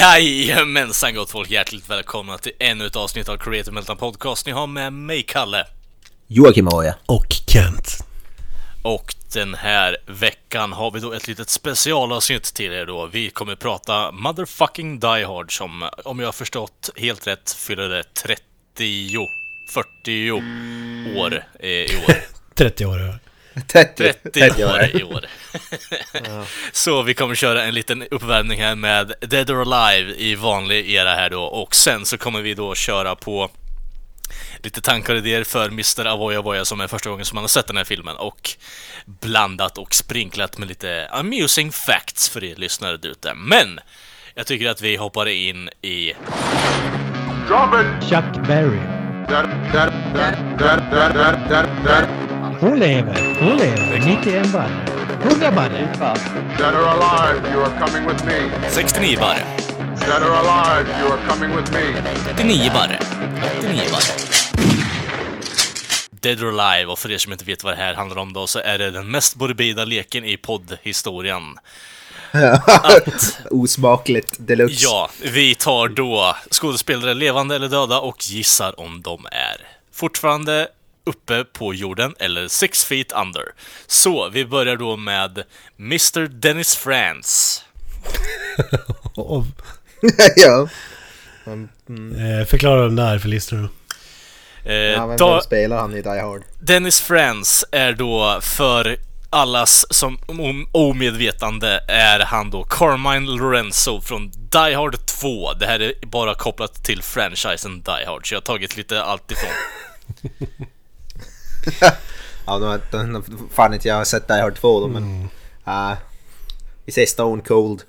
Jajamensan gott folk, hjärtligt välkomna till ännu ett avsnitt av Creative Meltdown Podcast. Ni har med mig Kalle. Joakim Oja. Och Kent. Och den här veckan har vi då ett litet specialavsnitt till er då. Vi kommer prata Motherfucking Die Hard som, om jag har förstått helt rätt, fyller det 30, 40 år eh, i år. 30 år, ja. 30, 30 år i år. Så vi kommer köra en liten uppvärmning här med Dead or Alive i vanlig era här då och sen så kommer vi då köra på lite tankar och idéer för Mr. Avoya Avoya som är första gången som man har sett den här filmen och blandat och sprinklat med lite amusing facts för er lyssnare ute. Men jag tycker att vi hoppar in i Drop it! Chuck Berry. Hon lever. Hon lever. 91 barre. 100 barre. that are alive, you are coming with me. 69 barre, That are alive, you are coming with me. 89 barre, 89 barre. Dead or Alive, och för er som inte vet vad det här handlar om då, så är det den mest morbida leken i poddhistorien. Osmakligt deluxe. Ja, vi tar då skådespelare levande eller döda och gissar om de är fortfarande uppe på jorden eller six feet under. Så vi börjar då med Mr. Dennis och, ja. eh, förklara den där för lyssnarna. Eh, ja da- vem spelar han i Die Hard? Dennis Franz är då för allas som om- omedvetande är han då Carmine Lorenzo från Die Hard 2. Det här är bara kopplat till franchisen Die Hard, så jag har tagit lite allt ifrån. Ja, har nu har fan inte jag har sett Die Hard 2 då men... Uh, vi säger Stone Cold.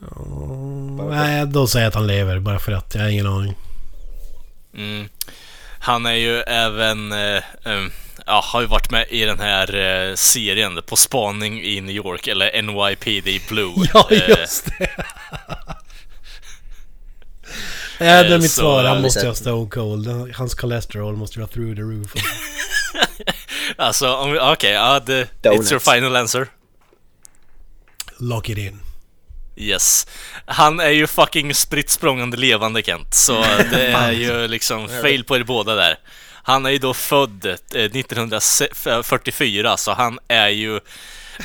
Nej, då säger jag att han lever bara för att jag har ingen aning. Mm. Han är ju även, eh, eh, ja, har ju varit med i den här eh, serien På spaning i New York, eller NYPD Blue. Ja, Eh, just det. Ja, det är mitt så- svar. Han måste ju ha Stone Cold. Hans cholesterol måste vara through the roof. Alltså, okej, ja, det- it's your final answer. Lock it in. Yes. Han är ju fucking spritt levande Kent, så det är ju liksom fail på er båda där. Han är ju då född eh, 1944, så han är ju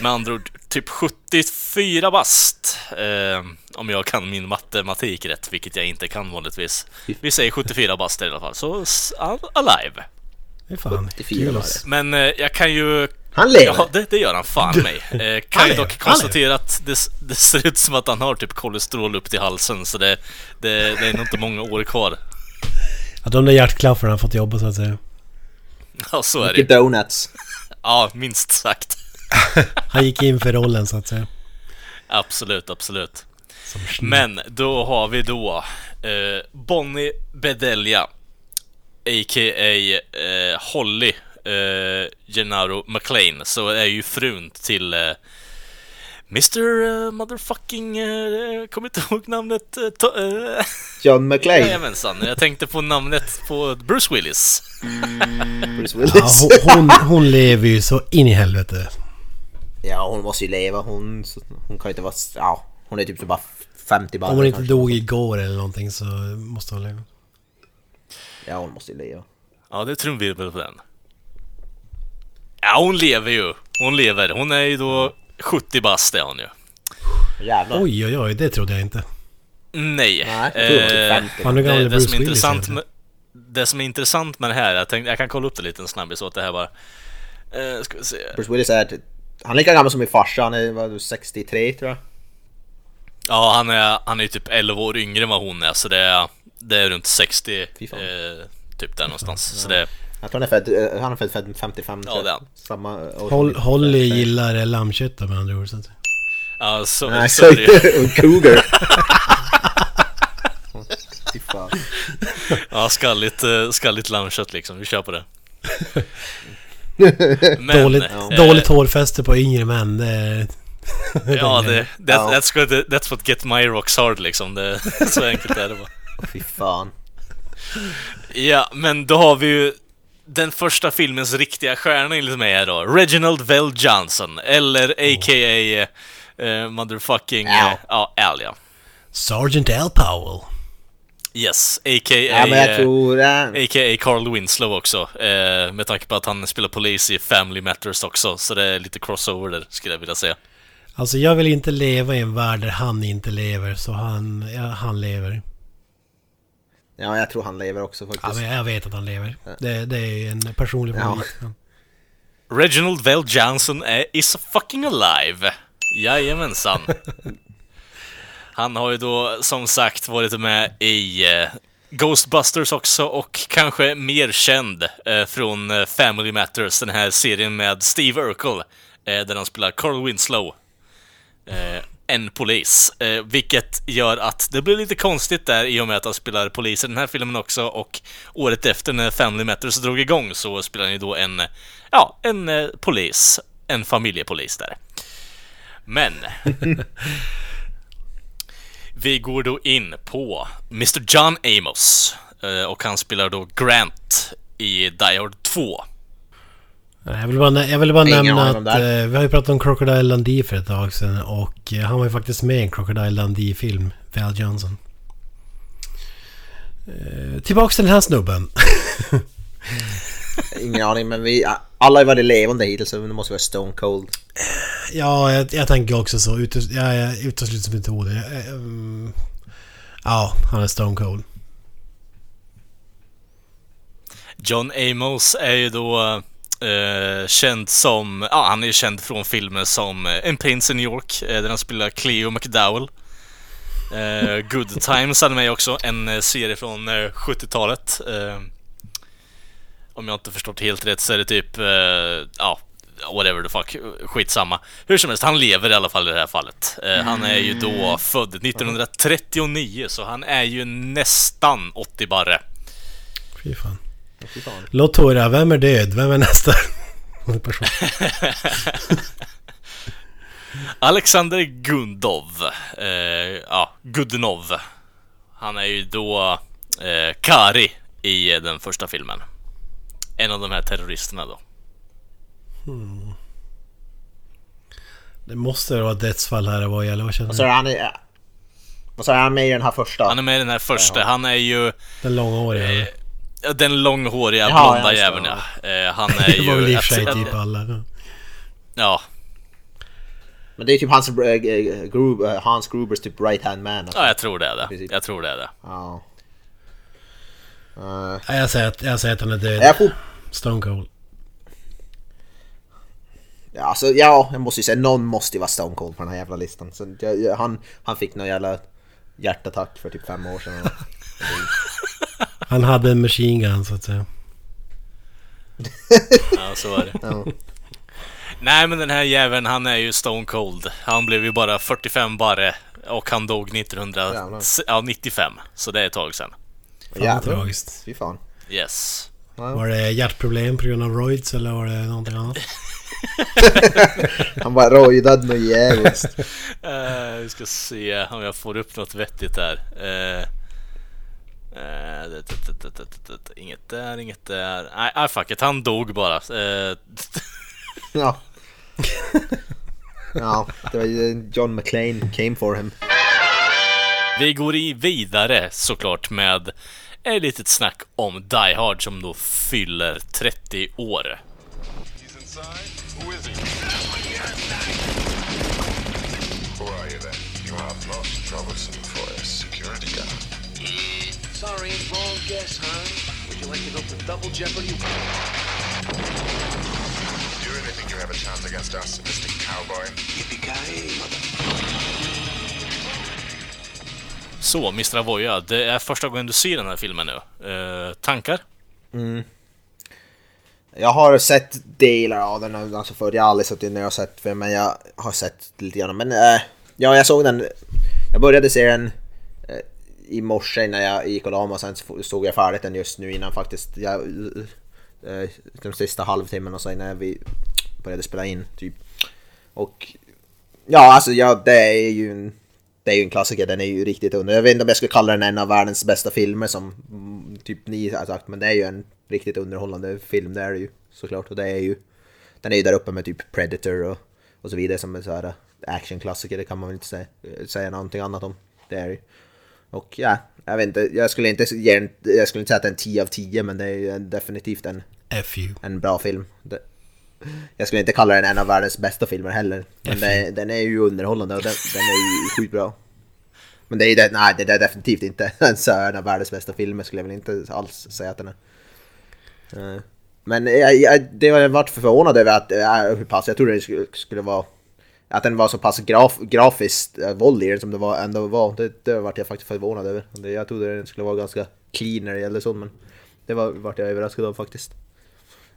med andra ord typ 74 bast. Eh, om jag kan min matematik rätt, vilket jag inte kan vanligtvis. Vi säger 74 bast i alla fall, så alive. Det är fan 74 kul. Men eh, jag kan ju Han lever! Ja, det, det gör han fan mig. Eh, kan Han ju dock konstatera att det, det ser ut som att han har typ kolesterol upp till halsen, så det, det, det är nog inte många år kvar. Att de där hjärtklaffarna har fått jobba så att säga. Ja, så är Mycket det. donuts. Ja, minst sagt. Han gick in för rollen så att säga. Absolut, absolut. Men då har vi då eh, Bonnie Bedelia, a.k.a. Eh, Holly eh, Gennaro McLean, så är ju frun till eh, Mr. eh, motherfucking... Eh, kommer inte ihåg namnet. Eh, to- eh, John McClane. Jajamensan, jag tänkte på namnet på Bruce Willis. Bruce Ja, Willis. hon, hon, hon lever ju så in i helvete. Ja, hon måste ju leva. Hon, hon kan inte vara... Ja, hon är typ så bara 50 bara. Om hon inte kanske. dog igår eller någonting så måste hon leva. Ja, hon måste ju leva. Ja, det är trumvirvel på den. Ja, hon lever ju. Hon lever. Hon är ju då 70 bast är hon ju. Jävlar. Oj, oj, oj, det trodde jag inte. Nej. Nej, Eh, typ 50. Fan, nu gammal det, som är Willis intressant med, det som är intressant med det här, jag, tänkte, jag kan kolla upp det lite en snabbis åt det här bara. Eh, ska vi se. Bruce Willis är... typ- Han är lika gammal som min farsa. Han är vad, 63 tror jag. Ja, han är, han är ju typ 11 år yngre än vad hon är, så det är, det är runt 60, Fy fan. eh, typ där någonstans. Så det, Jag tror han är född, eh, han är född, född 55 Ja, det är jag. han. Samma år. Hol, Holly gillar eh, lammkött med andra ord. Så att. ja, så, Nej, så är det Cougar. Ja, skalligt, eh, skalligt lammkött liksom. Vi kör på det. Men, dåligt, eh, dåligt hårfäste på yngre män. Det, Ja, det, that, Ja. That's, good, that's what get my rocks hard liksom. Det, så enkelt är det bara. Fy fan. Ja, men då har vi ju den första filmens riktiga stjärna enligt mig här då. Reginald Vell Johnson, eller a.k.a. eh, motherfucking... Al. eh, Ja, Al ja. Sergeant Al Powell. Yes, a.k.a. Ja, men jag eh, tror... Äh, A.k.a. Carl Winslow också, eh, med tanke på att han spelar polis i Family Matters också, så det är lite crossover där, skulle jag vilja säga. Alltså jag vill inte leva i en värld där han inte lever, så han, ja, han lever. Ja, jag tror han lever också Ja, faktiskt. men jag vet att han lever. Det, det är ju en personlig Ja. favorit. Reginald Vell Johnson är is fucking alive! Jajamensan! Han har ju då som sagt varit med i eh, Ghostbusters också och kanske mer känd eh, från eh, Family Matters, den här serien med Steve Urkel, där han spelar Carl Winslow. En polis, eh, vilket gör att det blir lite konstigt där i och med att han spelar polis i den här filmen också och året efter när Family Matters drog igång så spelar han ju då en, ja, en eh, polis, en familjepolis där. Men vi går då in på Mr John Amos eh, och han spelar då Grant i Die Hard 2. Jag vill bara, jag vill bara nämna att eh, vi har ju pratat om Crocodile Dundee för ett tag sedan och eh, han var ju faktiskt med i en Crocodile Dundee-film, Val Johnson. Eh, tillbaks till den här snubben. Ingen aning, men vi... Alla har varit levande hittills, så det måste vara Stone Cold. ja, jag, jag tänker också så. Utes, ja, ja, uteslutningsmetoder. Eh, mm, ja, han är Stone Cold. John Amos är ju då eh, känd som, ja han är känd från filmer som eh, En Prince i New York, eh, där han spelar Cleo McDowell. Eh, Good Times hade med också, en serie från eh, 70-talet. Eh, om jag inte förstått helt rätt så är det typ, ja, whatever the fuck, skitsamma. Hur som helst, han lever i alla fall i det här fallet. Han är ju då född 1939, så han är ju nästan 80 barre. Fy fan. Lottora, vem är död? Vem är nästa person? Alexander Gundov. Eh, ja, Gudnov. Han är ju då eh, Kari i den första filmen. En av de här terroristerna då. Det måste vara dödsfall här vad gäller. Vad känner du? är han... i- Och så är han med i den här första. Han är med i den här första. Han är ju Den långhåriga. eh, den långhåriga Jaha, blonda ja, jäveln ja. Eh, han är det var väl i ju... och för sig typ alla. Ja, Men det är typ hans... Äh, Grub, äh, Hans Grubers typ right hand man. Alltså. ja, jag tror det är det. Precis. Jag tror det är det. Ja. Uh, Jag säger, att, jag säger att han är död. jag får... Stone Cold. Ja, alltså, ja, jag måste ju säga någon måste ju vara Stone Cold på den här jävla listan. Så, jag, jag, han, han fick någon jävla hjärtattack för typ fem år sedan. Han hade en machine gun så att säga. Ja, så var det. Ja. Nej, men den här jäveln, han är ju stone cold. Han blev ju bara 45 barre och han dog Jävlar. 1995. Så det är ett tag sedan. Jävlar. tragiskt. Fy fan. Yes. Var det hjärtproblem på grund av roids eller var det någonting annat? Han var rojdad med jävligt. Uh, vi ska se om jag får upp något vettigt här. Uh, uh, det- det- det- det- det- det- inget där, inget där. Nej, ah, fuck it. Han dog bara. Uh, Ja. Ja, det var John McClane came for him. vi går i vidare såklart med ett litet snack om Die Hard som då fyller 30 år. He's inside. Sorry, wrong guess, hon. Would you like to go for double jeopardy? Do you really think you have a chance against us, Mr. Cowboy? Yippee-ki-yay, mother... Så, Mr. Avoya, det är första gången du ser den här filmen nu. Eh, tankar? Jag har sett delar av den, alltså förr. Jag har aldrig suttit ner och sett för men jag har sett lite grann. Men äh, ja, jag såg den. Jag började se den i morse innan jag gick och la mig och sen såg jag färdigt den just nu innan faktiskt. Jag, eh, de sista halvtimmen och så innan vi började spela in typ. Och ja, alltså ja, det är ju en, det är ju en klassiker. Den är ju riktigt under. Jag vet inte om jag skulle kalla den en av världens bästa filmer som mm, typ ni har sagt, men det är ju en riktigt underhållande film. Det är det ju såklart. Och det är ju, den är ju där uppe med typ Predator och, och så vidare som en så här eh, actionklassiker. Det kan man väl inte säga, säga någonting annat om. Det är det ju. Och ja, jag vet inte, jag skulle inte ge jag skulle inte säga att det är en 10 av 10 men det är definitivt en, en bra film. Det, jag skulle inte kalla den en av världens bästa filmer heller. Men det, den är ju underhållande och den, den är ju sjukt bra. Men det är ju det, nej det är definitivt inte en så här en av världens bästa filmer skulle jag väl inte alls säga att den är. Eh, Men jag, jag, det jag varit förvånad över att, hur pass, jag trodde det skulle, skulle vara att den var så pass graf, grafiskt eh, äh, våld i den som det var, ändå var. Det, det vart jag faktiskt förvånad över. Det, jag trodde den skulle vara ganska clean när det gällde sånt men det var, vart jag överraskad av faktiskt.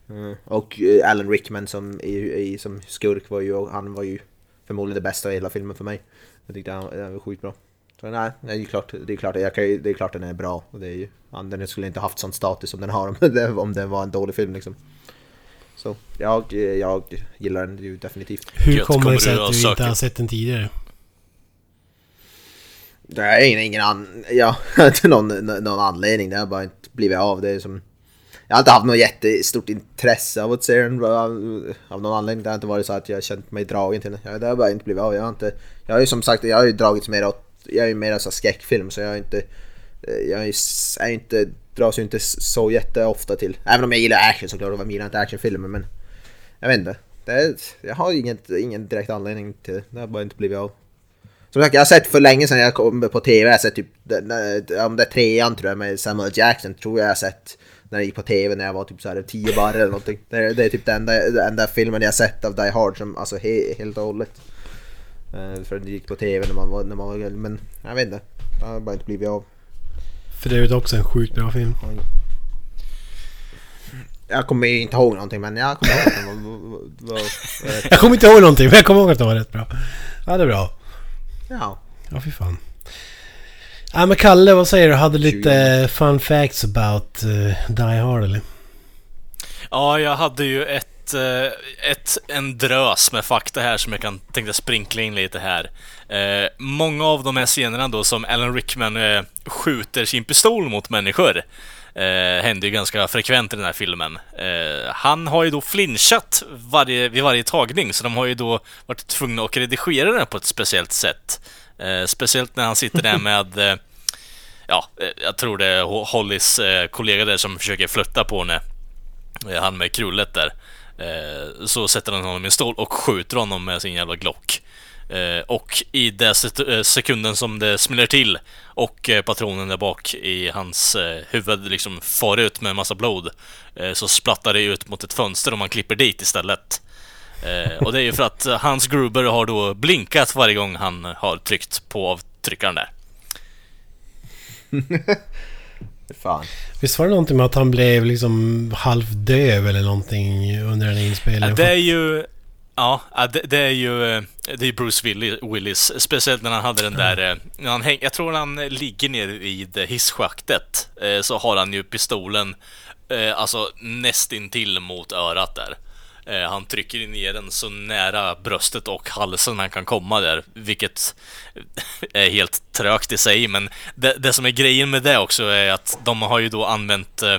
Mm. Och eh, Alan Rickman som, i, i, som skurk var ju, han var ju förmodligen det bästa i hela filmen för mig. Jag tyckte han, han var skitbra. Så nej, det är ju klart, det är klart, jag kan, det är klart den är bra. Och det är ju, den skulle inte haft sån status som den har om det, om det var en dålig film liksom. Så jag, jag gillar den ju definitivt. Hur Gött, kommer det sig du att att du inte har sett den tidigare? Det är ingen, ingen an, ja, inte någon, någon anledning, det har bara inte blivit av. Det som, jag har inte haft något jättestort intresse av att se den av, någon anledning. Det har inte varit så att jag har känt mig dragen till den. Ja, Det har bara inte blivit av. Jag har inte, jag har ju som sagt, jag har ju dragits mer åt, jag är ju mer så skräckfilm så jag har inte, jag är ju s- är ju inte, dras ju inte så jätteofta till. Även om jag gillar action såklart, och gillar inte actionfilmer men jag vet inte. Det är, jag har inget, ingen direkt anledning till det. Det har bara inte blivit av. Som sagt, jag har sett för länge sedan jag kom på TV, jag har sett typ, om det är trean tror jag med Samuel Jackson, tror jag jag har sett när jag gick på TV när jag var typ såhär 10 barre eller någonting. Det är, det är typ den enda, den enda filmen jag har sett av Die Hard som, alltså he, helt och hållet. Eh, för det gick på TV när man var, när man var men jag vet inte. Det har bara inte blivit av. För det är ju också en sjukt bra film. Jag kommer ju inte ihåg någonting men jag kommer ihåg att den var, Jag kommer inte ihåg någonting men jag kommer ihåg att det var rätt bra. Ja, det är bra. Ja. Ja, fy fan. Ja, men Kalle, vad säger du? Hade lite fun facts about uh, Die Hard eller? Ja, jag hade ju ett, eh, ett, en drös med fakta här som jag kan tänkte sprinkla in lite här. Eh, många av de här scenerna då som Alan Rickman eh, skjuter sin pistol mot människor eh, händer ju ganska frekvent i den här filmen. Eh, han har ju då flinchat varje, vid varje tagning, så de har ju då varit tvungna att redigera den på ett speciellt sätt. Eh, speciellt när han sitter där med eh, ja, eh, jag tror det är Ho- Hollys eh, kollega där som försöker flirta på henne. Han med krullet där. Eh, Så sätter han honom i en stol och skjuter honom med sin jävla Glock. Eh, Och i den eh, sekunden som det smäller till och eh, patronen där bak i hans eh, huvud liksom far ut med en massa blod eh, så splattar det ut mot ett fönster och man klipper dit istället. Eh, Och det är ju för att Hans Gruber har då blinkat varje gång han har tryckt på avtryckaren där. Fan. Visst var det någonting med att han blev liksom halvdöv eller någonting under den här Ja, inspelningen? det är ju... Ja, det, det är ju det är Bruce Willis. Speciellt när han hade den där... eh, När han häng, jag tror när han ligger ner vid hisschaktet eh, så har han ju pistolen eh, alltså nästintill mot örat där. Eh, Han trycker ner den så nära bröstet och halsen han kan komma där, vilket är helt trögt i sig. Men det, det som är grejen med det också är att de har ju då använt eh,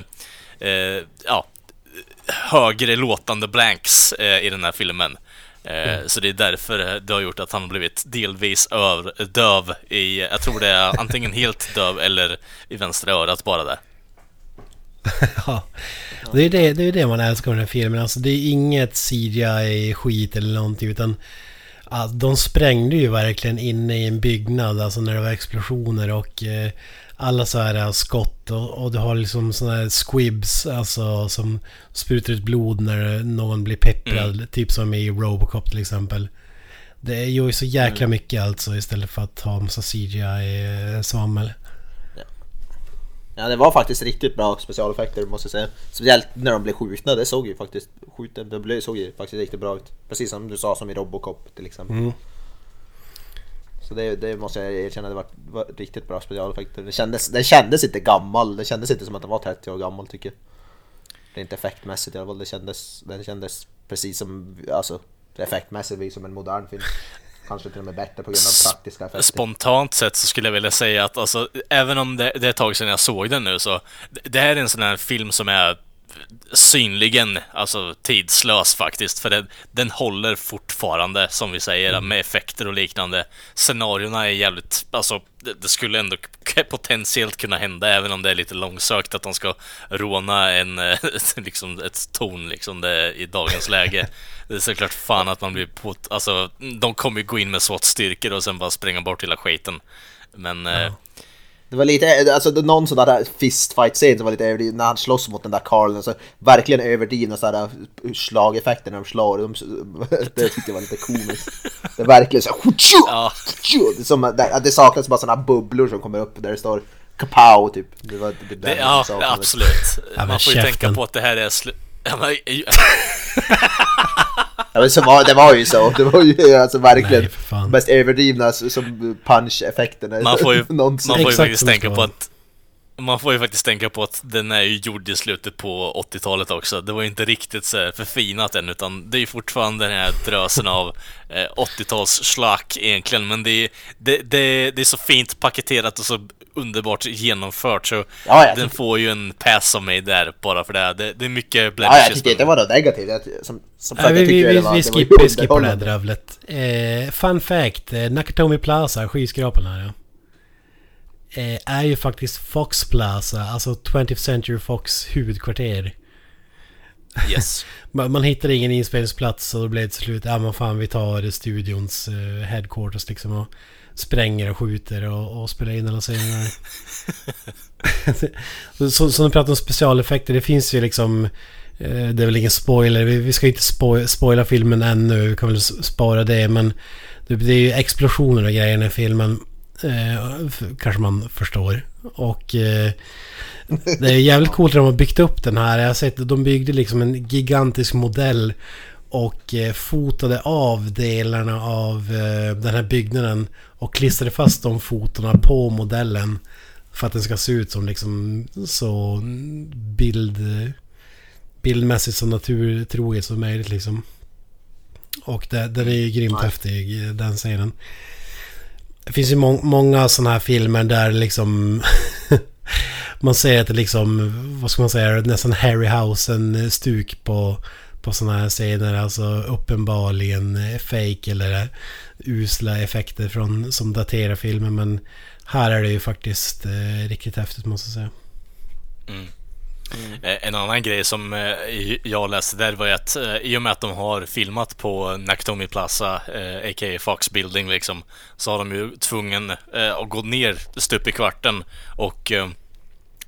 eh, ja, högre låtande blanks eh, i den här filmen. Eh, Så det är därför det har gjort att han har blivit delvis öv, döv i, jag tror det är antingen helt döv eller i vänstra örat bara där. Ja. Det är det, det är det man älskar med den här filmen. Alltså det är inget CGI-skit eller någonting utan... ja, de sprängde ju verkligen inne i en byggnad, alltså när det var explosioner och eh, alla så här eh, skott och, och du har liksom såna här squibs, alltså som sprutar ut blod när någon blir pepprad, typ som i Robocop till exempel. Det gör ju så jäkla mycket alltså istället för att ha massa CGI-svammel. Ja det var faktiskt riktigt bra specialeffekter måste jag säga. Speciellt när de blev skjutna, det såg ju faktiskt skjuten, det blev, såg ju faktiskt riktigt bra ut. Precis som du sa som i Robocop till exempel. Mm. Så det, det måste jag erkänna, det var, var riktigt bra specialeffekter. Det kändes, det kändes inte gammal, det kändes inte som att den var 30 år gammal tycker jag. Rent effektmässigt i alla fall, det kändes, den kändes precis som, alltså effektmässigt som en modern film. Kanske till och med bättre på grund av praktiska effekter. Spontant sett så skulle jag vilja säga att alltså, även om det, det är ett tag sedan jag såg den nu så, det, här är en sån här film som är synligen alltså, tidslös faktiskt. För den, den håller fortfarande, som vi säger, mm. med effekter och liknande. Scenarierna är jävligt, alltså det, det, skulle ändå potentiellt kunna hända, även om det är lite långsökt att de ska råna en, liksom ett torn liksom det, i dagens läge. Det är såklart fan att man blir på, alltså de kommer ju gå in med SWAT-styrkor och sen bara spränga bort hela skiten. Men ja. eh, det var lite, alltså någon sån där fistfight-scen som var lite överdriven när han slåss mot den där Carl. Alltså, verkligen överdrivna sådana slageffekter när de slår. De, det tyckte jag var lite komiskt. Det är verkligen så ja. det, som, det, det saknas bara sådana bubblor som kommer upp där det står kapow typ. Det var det, det, ja, absolut. Man får ju tänka på att det här är slut... Ja, men... Så var, det var ju så. Det var ju alltså verkligen Nej, mest överdrivna som punch-effekterna Man får ju, man får ju faktiskt tänka på att man får ju faktiskt tänka på att den är ju gjord i slutet på 80-talet också. Det var ju inte riktigt så förfinat än, utan det är ju fortfarande den här drösen av eh, 80-tals slack egentligen. Men det är, det, det, det är så fint paketerat och så underbart genomfört så ja, den får ju en pass av mig där bara för det. Det, det är mycket blemishes. Ja, jag tycker inte det var något negativt. Jag, som, som sagt, Nej, vi, vi, vi, var, vi skippar, skippar det här dravlet. Eh, fun fact, eh, Nakatomi Plaza, skyskrapan här ja. Eh, är ju faktiskt Fox Plaza, alltså 20th Century Fox huvudkvarter. Yes. man, man hittar ingen inspelningsplats och då blev det till slut, ja men fan vi tar studions uh, headquarters liksom och spränger och skjuter och, och spelar in alla scener. så, så när vi pratar om specialeffekter, det finns ju liksom... Eh, det är väl ingen spoiler, vi, vi ska inte spo spoila filmen ännu, vi kan väl spara det men... Det, det är ju explosioner och grejer i filmen. Eh, kanske man förstår. Och... Eh, det är jävligt coolt att de har byggt upp den här. Jag har sett att de byggde liksom en gigantisk modell och eh, fotade av delarna av eh, den här byggnaden och klistrade fast de fotona på modellen för att den ska se ut som liksom så bild, bildmässigt så naturtroget som möjligt liksom. Och den är ju grymt häftig, den scenen. Det finns ju må många sådana här filmer där liksom man ser att det liksom, vad ska man säga, nästan Harryhausen-stuk eh, på på sådana här scener. Alltså uppenbarligen eh, fake eller eh, usla effekter från, som daterar filmen. Men här är det ju faktiskt eh, riktigt häftigt måste jag säga. Mm. Mm. Eh, en annan grej som eh, jag läste där var att eh, i och med att de har filmat på Nakatomi Plaza, a.k.a. Fox Building liksom, så har de ju tvungen att gå ner stup i kvarten och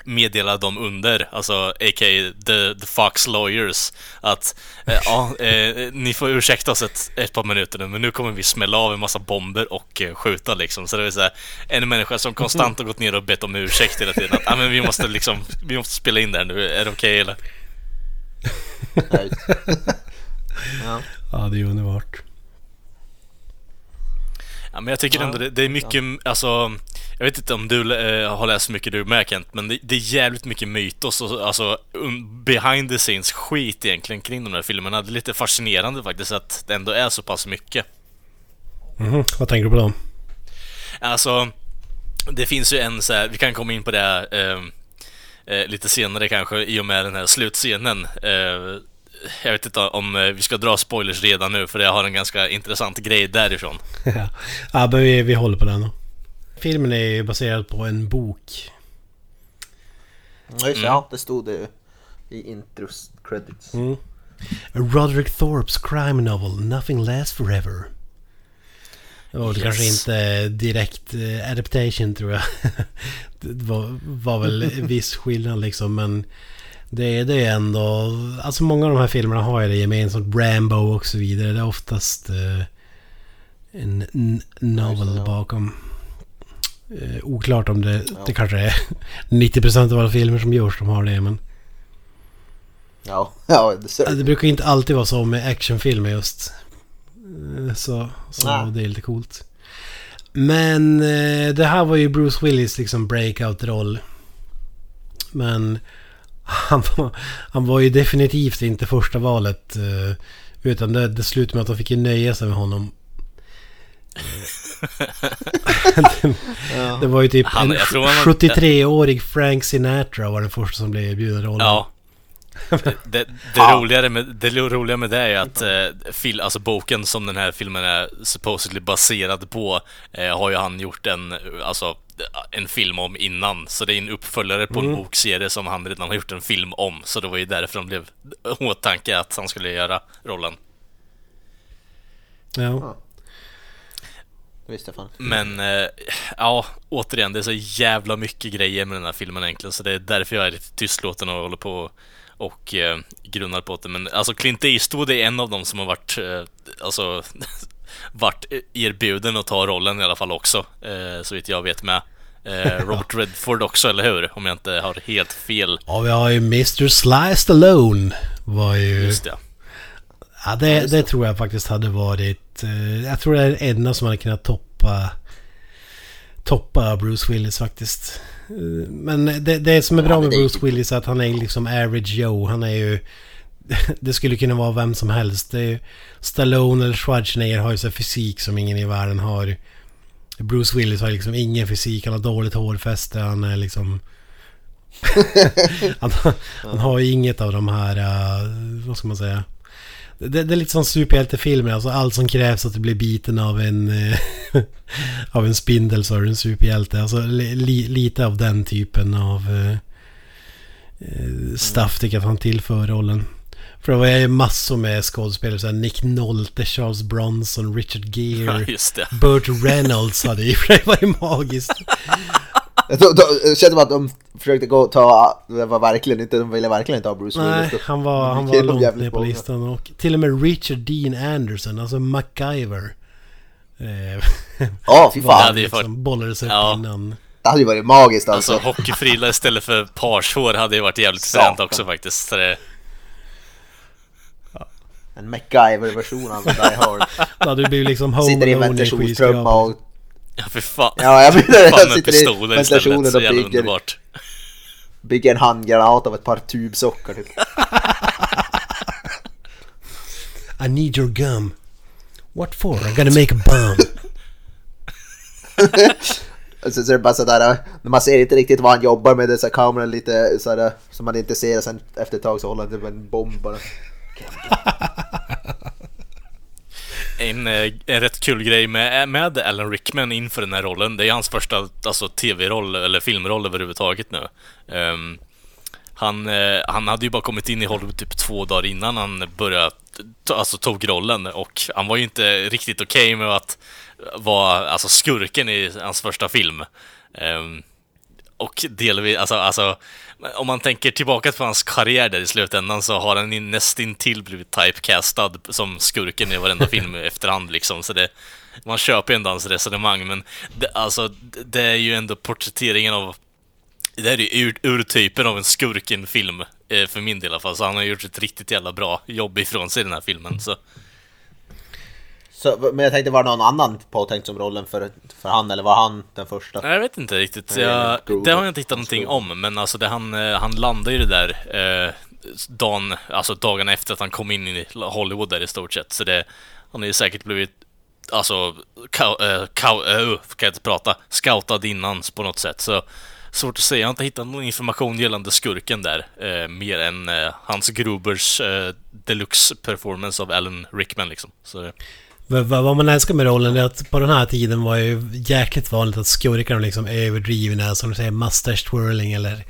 meddela dem under, alltså a.k.a. The, the Fox Lawyers, att eh, ja, eh, ni får ursäkta oss ett, ett par minuter nu, men nu kommer vi smälla av en massa bomber och eh, skjuta liksom. Så det vill säga, en människa som konstant har gått ner och bett om ursäkt hela tiden. Att ah, men vi måste liksom, vi måste spela in det här nu, är det okej okay, eller? ja. ja, det är underbart. Ja, men jag tycker ändå det, det är mycket, ja. alltså jag vet inte om du eh, har läst mycket du med Kent, men det, det, är jävligt mycket mytos och alltså um, behind the scenes skit egentligen kring de här filmerna. Det är lite fascinerande faktiskt att det ändå är så pass mycket. Mm, vad tänker du på då? Alltså, det finns ju en så här, vi kan komma in på det eh, eh, lite senare kanske i och med den här slutscenen. Eh, jag vet inte om eh, vi ska dra spoilers redan nu för jag har en ganska intressant grej därifrån. ja, men vi, vi håller på den då. Filmen är baserad på en bok. Ja, just mm. ja, det stod det i intros credits. Mm. Roderick Thorpes crime novel Nothing Lasts Forever. Och det yes. kanske inte direkt eh, adaptation tror jag. det var, var väl viss skillnad liksom men det, det är ändå... Alltså många av de här filmerna har ju det gemensamt. Rambo och så vidare. Det är oftast eh, en novel bakom. Eh, oklart om det, ja. det kanske är 90% av alla filmer som görs som har det men... Ja, ja det, det brukar inte alltid vara så med actionfilmer just. Eh, så, så det är lite coolt. Men eh, det här var ju Bruce Willis liksom breakout-roll. Men han var, han var ju definitivt inte första valet. eh, Utan det, det slutade med att de fick ju nöja sig med honom. Det, det var ju typ Han- en jag tror han var- 73-årig Frank Sinatra var den första som blev erbjuden rollen. Ja. Det, det, det, roligare med, det roliga med det är att eh, fil, alltså boken som den här filmen är supposedly baserad på eh, har ju han gjort en, alltså, en film om innan. Så det är en uppföljare på en bokserie som han redan har gjort en film om. Så det var ju därför de blev åtanke att han skulle göra rollen. Ja. Det visste jag fan. Men eh, ja, återigen, det är så jävla mycket grejer med den här filmen egentligen. Så det är därför jag är lite tystlåten och håller på och eh, grunnar på det. Men alltså Clint Eastwood är en av dem som har varit, eh, alltså, varit erbjuden att ta rollen i alla fall också. Eh, så vitt jag vet med. Eh, Robert Redford också, eller hur? Om jag inte har helt fel. Ja, vi har ju Mr. Sly Stallone. Var ju... Just det. Ja, det, det tror jag faktiskt hade varit... eh, jag tror det är den enda som hade kunnat toppa... Toppa Bruce Willis faktiskt. Eh, men det, det som är bra med det Bruce Willis är att han är liksom average Joe. Han är ju... Det skulle kunna vara vem som helst. Det är ju, Stallone eller Schwarzenegger har ju så fysik som ingen i världen har. Bruce Willis har liksom ingen fysik. Han har dåligt hårfäste. Han är liksom... han, han har ju inget av de här... eh, vad ska man säga? Det, det är lite som superhjältefilmer. Alltså allt som krävs att du blir biten av en... eh, av en spindel så är du en superhjälte. Alltså li, li, lite av den typen av... Uh, stuff tycker jag att han tillför rollen. För det var ju massor med skådespelare. Så Nick Nolte, Charles Bronson, Richard Ja, Gere. just det. Burt Reynolds hade ju det var ju magiskt. Då- Det känns som att de försökte gå och ta, det var verkligen inte, de ville verkligen inte ha Bruce Nej, Willis. då. han var, han var långt ner på många. listan. Och till och med Richard Dean Anderson, alltså MacGyver. Eh, Ja, fy Det fan. ju varit- liksom bollades upp Ja. innan. Det hade ju varit magiskt alltså. Alltså hockeyfrilla istället för parshår hade ju varit jävligt fränt också faktiskt. Så det, En MacGyver-version av Die Hard. Då hade det blivit liksom Home Sitter i en ventilationstrumma och... ja för fan. Ja, jag menar Jag sitter i ventilationen Så och bygger, underbart. bygger en handgranat av ett par tubsockar typ. I need your gum. What for? I'm gonna make a bomb. Och så, så är det bara sådär, när man ser inte riktigt vad han jobbar med, det så kameran lite sådär, som man inte ser sen efter ett tag så håller han typ en bomb bara. En, eh, en rätt kul grej med, med Alan Rickman inför den här rollen, det är hans första alltså, tv-roll eller filmroll överhuvudtaget nu. Um, han, eh, han hade ju bara kommit in i Hollywood typ två dagar innan han började, alltså tog rollen och han var ju inte riktigt okej med att vara alltså skurken i hans första film. Um, och delvis, alltså, alltså, om man tänker tillbaka på hans karriär där i slutändan så har han nästintill blivit typecastad som skurken i varenda film efterhand liksom. Så det, man köper ju ändå hans resonemang, men det, alltså, det- är ju ändå porträtteringen av det här är ju ur, urtypen av en skurk i en film, eh, för min del i alla fall. Så han har gjort ett riktigt jävla bra jobb ifrån sig i den här filmen. Så. Så, men jag tänkte, var det någon annan påtänkt som rollen för, för han, eller var han den första? Nej, jag vet inte riktigt. Jag, det har jag inte hittat någonting om, men alltså det, han, eh, han landade ju det där eh, dagen, alltså dagarna efter att han kom in i Hollywood där i stort sett. Så det, han har ju säkert blivit, alltså, kau, eh, kau, eh, kan jag inte prata, scoutad innan på något sätt. Så svårt att säga, jag har inte hittat någon information gällande skurken där, eh, mer än eh, Hans Grubers eh, deluxe performance av Alan Rickman liksom. Så Vad, man älskar med rollen är att på den här tiden var ju jäkligt vanligt att skurkarna liksom är överdrivna, som du säger, mustache twirling eller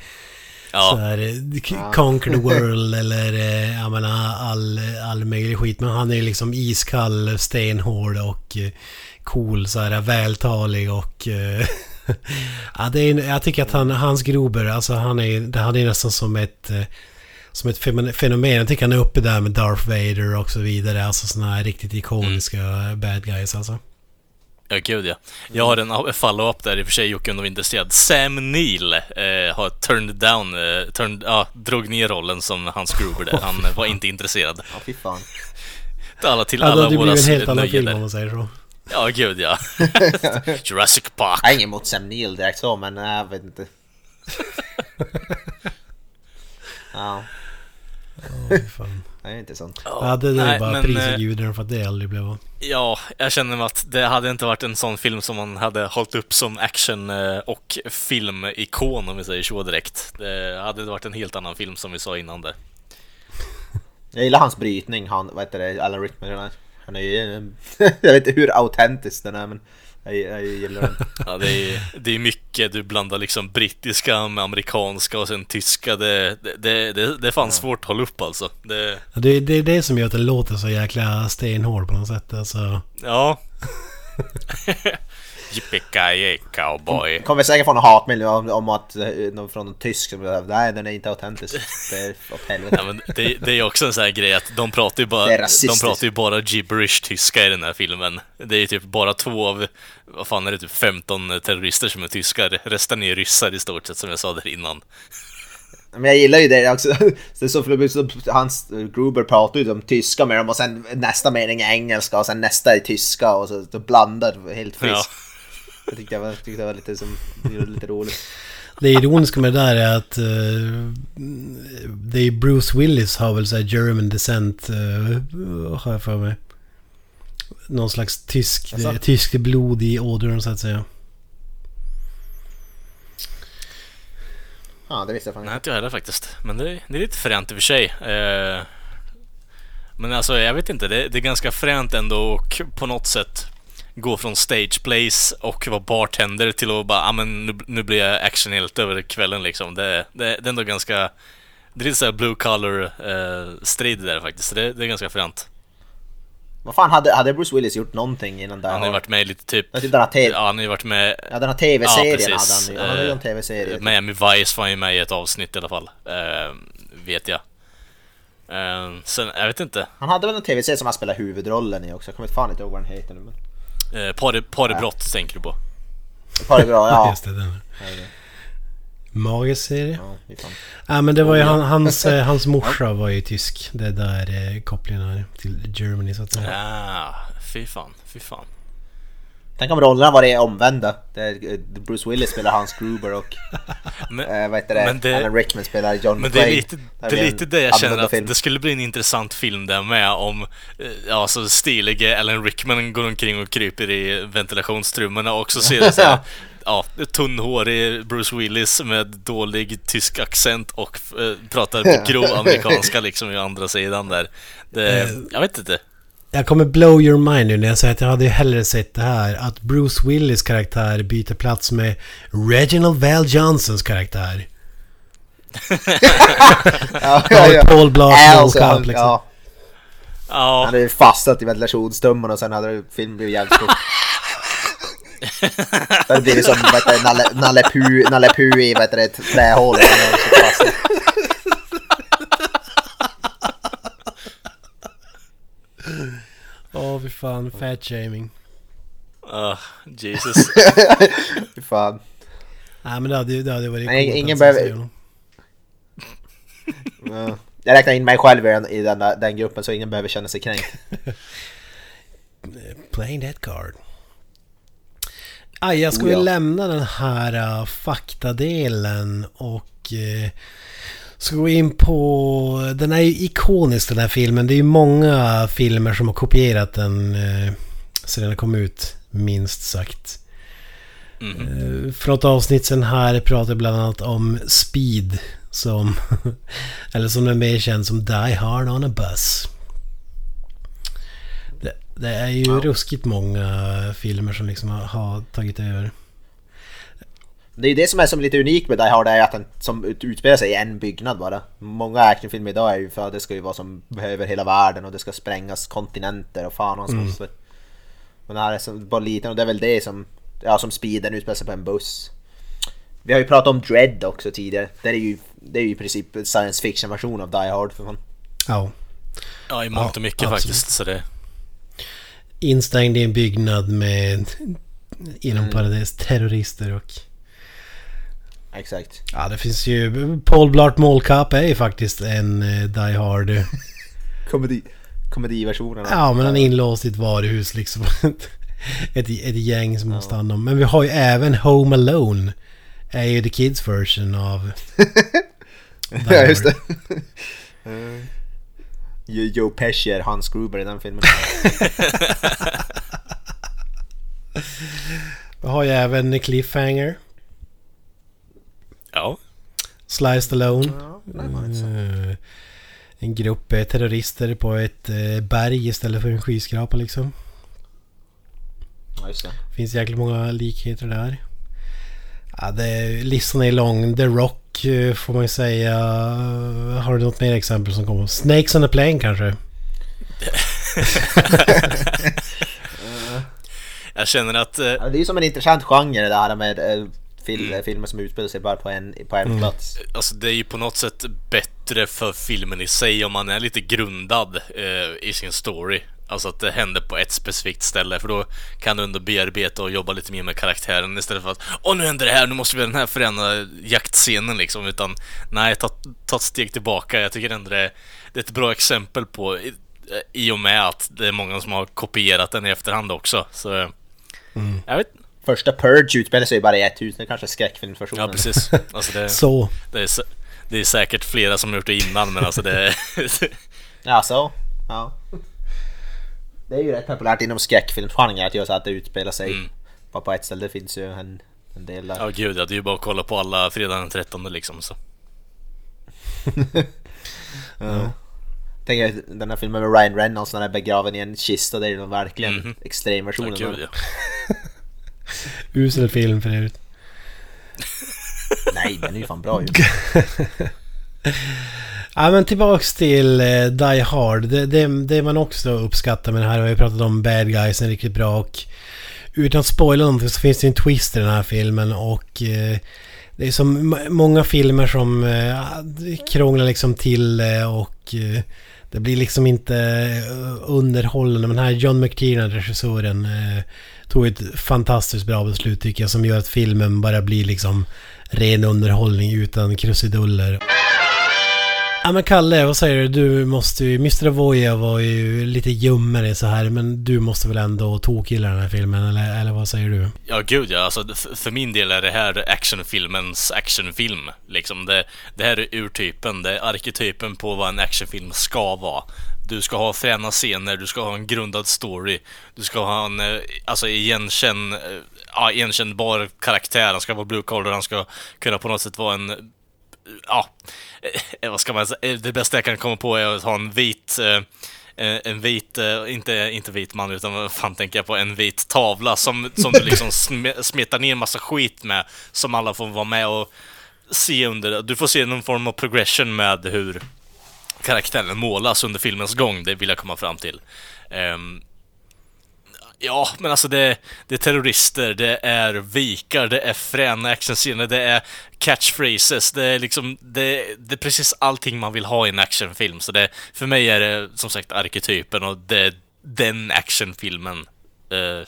så ja, här, eh, conquer the world eller eh, jag menar all, all möjlig skit. Men han är ju liksom iskall, stenhård och eh, cool, så här vältalig och... ja, det är, jag tycker att han, Hans Gruber, alltså han är, det han är nästan som ett... eh, Som ett fenomen. Jag tycker han är uppe där med Darth Vader och så vidare. Alltså sådana här riktigt ikoniska bad guys alltså. Ja, gud ja. Jag har en follow-up där i och för sig Jocke om du är intresserad. Sam Neill eh, har turned down, eh, turned, ja, drog ner rollen som Hans Gruber där. Han eh, var inte intresserad. Ja, fy fan. Till alla, till Ja, det alla hade våra blivit en helt annan nöjen film om man säger så. Ja, gud ja. Jurassic Park. Jag är ingen emot Sam Neill direkt så, men nej, jag vet inte. ja, Fy fan. är inte sånt. Ja, det, det är nej, bara men, eh, gudarna för att det aldrig blev av. Ja, jag känner mig att det hade inte varit en sån film som man hade hållit upp som action eh, och filmikon om vi säger så direkt. Det hade varit en helt annan film som vi sa innan det. Jag gillar hans brytning, han, vad heter det, Alan Rickman. Han är, han är ju, jag vet inte hur autentisk den är men jag, jag gillar den. Ja, det är, det är mycket, du blandar liksom brittiska med amerikanska och sen tyska. Det, det, det, det, är fan svårt att hålla upp alltså. Det, Ja, Det, det är det som gör att den låter så jäkla stenhård på något sätt. Alltså, ja. Yippee cowboy. Kommer säkert få någon hatmail om, om att eh, någon från en tysk som nej den är inte autentisk. Det är åt helvete. Ja, men det, det är också en sån här grej att de pratar ju bara, de pratar ju bara gibberish tyska i den här filmen. Det är ju typ bara två av, vad fan är det, typ 15 terrorister som är tyskar. Resten är ryssar i stort sett som jag sa där innan. Men jag gillar ju det också. Det så, så, hans Gruber pratar ju om tyska med dem och sen nästa mening är engelska och sen nästa är tyska och så, så blandar helt friskt. Ja. Jag tyckte det var, tyckte det var lite, som, lite roligt. det ironiska med det där är att uh, det är Bruce Willis har väl såhär German descent, uh, har jag för mig. Någon slags tysk, Jaså? tysk blod i ådrorna så att säga. Ja, det visste jag fan Nej, inte. inte jag heller faktiskt. Men det, det är lite fränt i och för sig. Eh, men alltså, jag vet inte. Det, det är ganska fränt ändå och på något sätt gå från stage place och vara bartender till att bara, ah, men nu, nu blir jag actionhjälte över kvällen liksom. Det, det, det är ändå ganska... Det är lite såhär blue collar eh, strid där faktiskt. Det, det är ganska fränt. Vad fan, hade, hade Bruce Willis gjort någonting innan där? Han har ju varit med i lite typ... Typ den här TV Ja, han har ju varit med... Ja, den här tv-serien Ja, hade han ju. Han hade ju en Eh, tv-serie. typ. Miami Vice var ju med i ett avsnitt i alla fall. Eh, vet jag. Eh, sen, jag vet inte. Han hade väl en tv-serie som han spelade huvudrollen i också. Jag kommer fan inte ihåg vad den heter nu men... Eh, tänker du på? Ett par är bra, ja. Just det, den. Mageserie. ja fy fan. Ja men det var ju han, hans, eh, hans morsa var ju tysk. Det är där eh, kopplingen är till Germany så att säga. Ah, fy fan, fy fan. Tänk om rollerna var det omvända. Eh, Bruce Willis spelar Hans Gruber och Men, eh, vad heter det? Det- Alan Rickman spelar John men det är lite det, är lite det jag känner att film. det skulle bli en intressant film där med om eh, Ja, så stilige Alan Rickman går omkring och kryper i ventilationstrummorna och så ser det så här, Ja, tunnhårig Bruce Willis med dålig tysk accent och eh, pratar grov amerikanska liksom i andra sidan där. Det, jag vet inte. Jag kommer blow your mind nu när jag säger att jag hade ju hellre sett det här. Att Bruce Willis karaktär byter plats med Reginald Val Johnsons karaktär. Ja, Ja, Paul Blart han- liksom. ja, han Ja, hade ju fastnat i ventilationstummen och sen hade filmen blivit jävligt stor. Det blivit som Nalle, Nalle, Puh, Nalle Puh i vad Åh fy fan, fat shaming. ah, Jesus. Fy fan. Nej men det hade ju det hade varit Nej, ingen behöver-. Ja. Jag räknar in mig själv i den, i den, där- den gruppen så ingen behöver känna sig kränkt. Playing that card. Aj, jag ska Oh, vi ja. lämna den här uh, faktadelen och uh, ska gå in på... Den är ju ikonisk den här filmen. Det är ju många filmer som har kopierat den uh, sedan den kom ut, minst sagt. Mhm. Uh, för något avsnitt sen här pratar jag bland annat om Speed som... eller som den är mer känd som Die Hard on a Bus. Det, det är ju Ja. ruskigt många filmer som liksom har, har tagit över. Det är ju det som är som lite unikt med Die Hard är att den som ut- utspelar sig i en byggnad bara. Många actionfilmer idag är ju för att det ska ju vara som behöver hela världen och det ska sprängas kontinenter och fan och hans moster. Men det här är som bara liten och det är väl det som, ja som speeden utspelar sig på en buss. Vi har ju pratat om Dread också tidigare. Det är ju, det är ju i princip en science fiction version av Die Hard för fan. Ja. Ja, i mångt och Ja, mycket absolut. faktiskt. Så det, Instängd i en byggnad med inom Mm. parentes terrorister och... Exakt. Ja, det finns ju... Paul Blart Mall Cop är ju faktiskt en eh, Die Hard. Komedi, komediversionen. Ja, men han är inlåst i ett varuhus liksom. ett, ett gäng som måste hand om. Men vi har ju även Home Alone. Är ju The Kids version av... ja, just det. Eh, Jo- Joe Pesci är Hans Gruber i den filmen. Vi har ju även Cliffhanger. Ja. Sly Stallone. Ja, nej. Eh, En grupp eh, terrorister på ett eh, berg istället för en skyskrapa liksom. Ja, just det. Finns jäkligt många likheter där. Ja, det, listan är lång. The Rock får man ju säga. Har du något mer exempel som kommer? Snakes on a plane kanske? Jag känner att... Eh, Ja, det är ju som en intressant genre det där med eh, fil- filmer som utspelar sig bara på en, på en plats. Alltså det är ju på något sätt bättre för filmen i sig om man är lite grundad eh, i sin story. Alltså att det händer på ett specifikt ställe för då kan du ändå bearbeta och jobba lite mer med karaktären istället för att Åh nu händer det här, nu måste vi göra den här förändra jaktscenen liksom. Utan nej, ta, ta ett steg tillbaka. Jag tycker ändå det, det är ett bra exempel på i, i och med att det är många som har kopierat den i efterhand också. Så eh, jag vet Första Purge utspelar sig bara i ett hus, det är kanske är skräckfilmsversionen. Ja precis. Alltså det, Så. det, är, det är säkert flera som har gjort det innan men alltså det... Ja, så. Ja. Det är ju rätt populärt inom skräckfilmsgenren att göra så att det utspelar sig Mm. bara på ett ställe. Det finns ju en, en del där. Ja gud ja, det är ju bara att kolla på alla fredag den 13 liksom så. Ja. Tänk er den här filmen med Ryan Reynolds när han är begraven i en kista, det är ju verkligen Mhm. Ja extremversionen. gud ja. Usel film för övrigt. Nej, den är ju fan bra ju. Ja men tillbaks till eh, Die Hard. Det, det, det man också uppskattar med det här, vi har ju pratat om bad guysen riktigt bra och utan att spoila någonting så finns det en twist i den här filmen och eh, det är som många filmer som eh, krånglar liksom till det och eh, det blir liksom inte eh, underhållande. Men här John McTiernan, regissören, eh, tog ett fantastiskt bra beslut tycker jag som gör att filmen bara blir liksom ren underhållning utan krusiduller. Ja men Kalle, vad säger du? Du måste ju... Mr. Avoya var ju lite ljummen så här men du måste väl ändå tokgilla den här filmen eller, eller vad säger du? Ja gud ja, alltså för min del är det här actionfilmens actionfilm. Liksom det, det här är urtypen, det är arketypen på vad en actionfilm ska vara. Du ska ha fräna scener, du ska ha en grundad story, du ska ha en, eh, alltså igenkänn, eh, ja, igenkännbar karaktär, han ska vara blue collar, han ska kunna på något sätt vara en ja, eh, vad ska man säga, eh, det bästa jag kan komma på är att ha en vit, eh, en vit, inte, inte vit man utan vad fan tänker jag på, en vit tavla som, som du liksom sm- smetar ner massa skit med, som alla får vara med och se under, du får se någon form av progression med hur karaktären målas under filmens gång, det vill jag komma fram till. Ehm, Ja, men alltså det, det är terrorister, det är vikar, det är fräna actionscener, det är catchphrases, det är liksom, det, det är precis allting man vill ha i en actionfilm. Så det, för mig är det som sagt arketypen och det är den actionfilmen. Eh, Är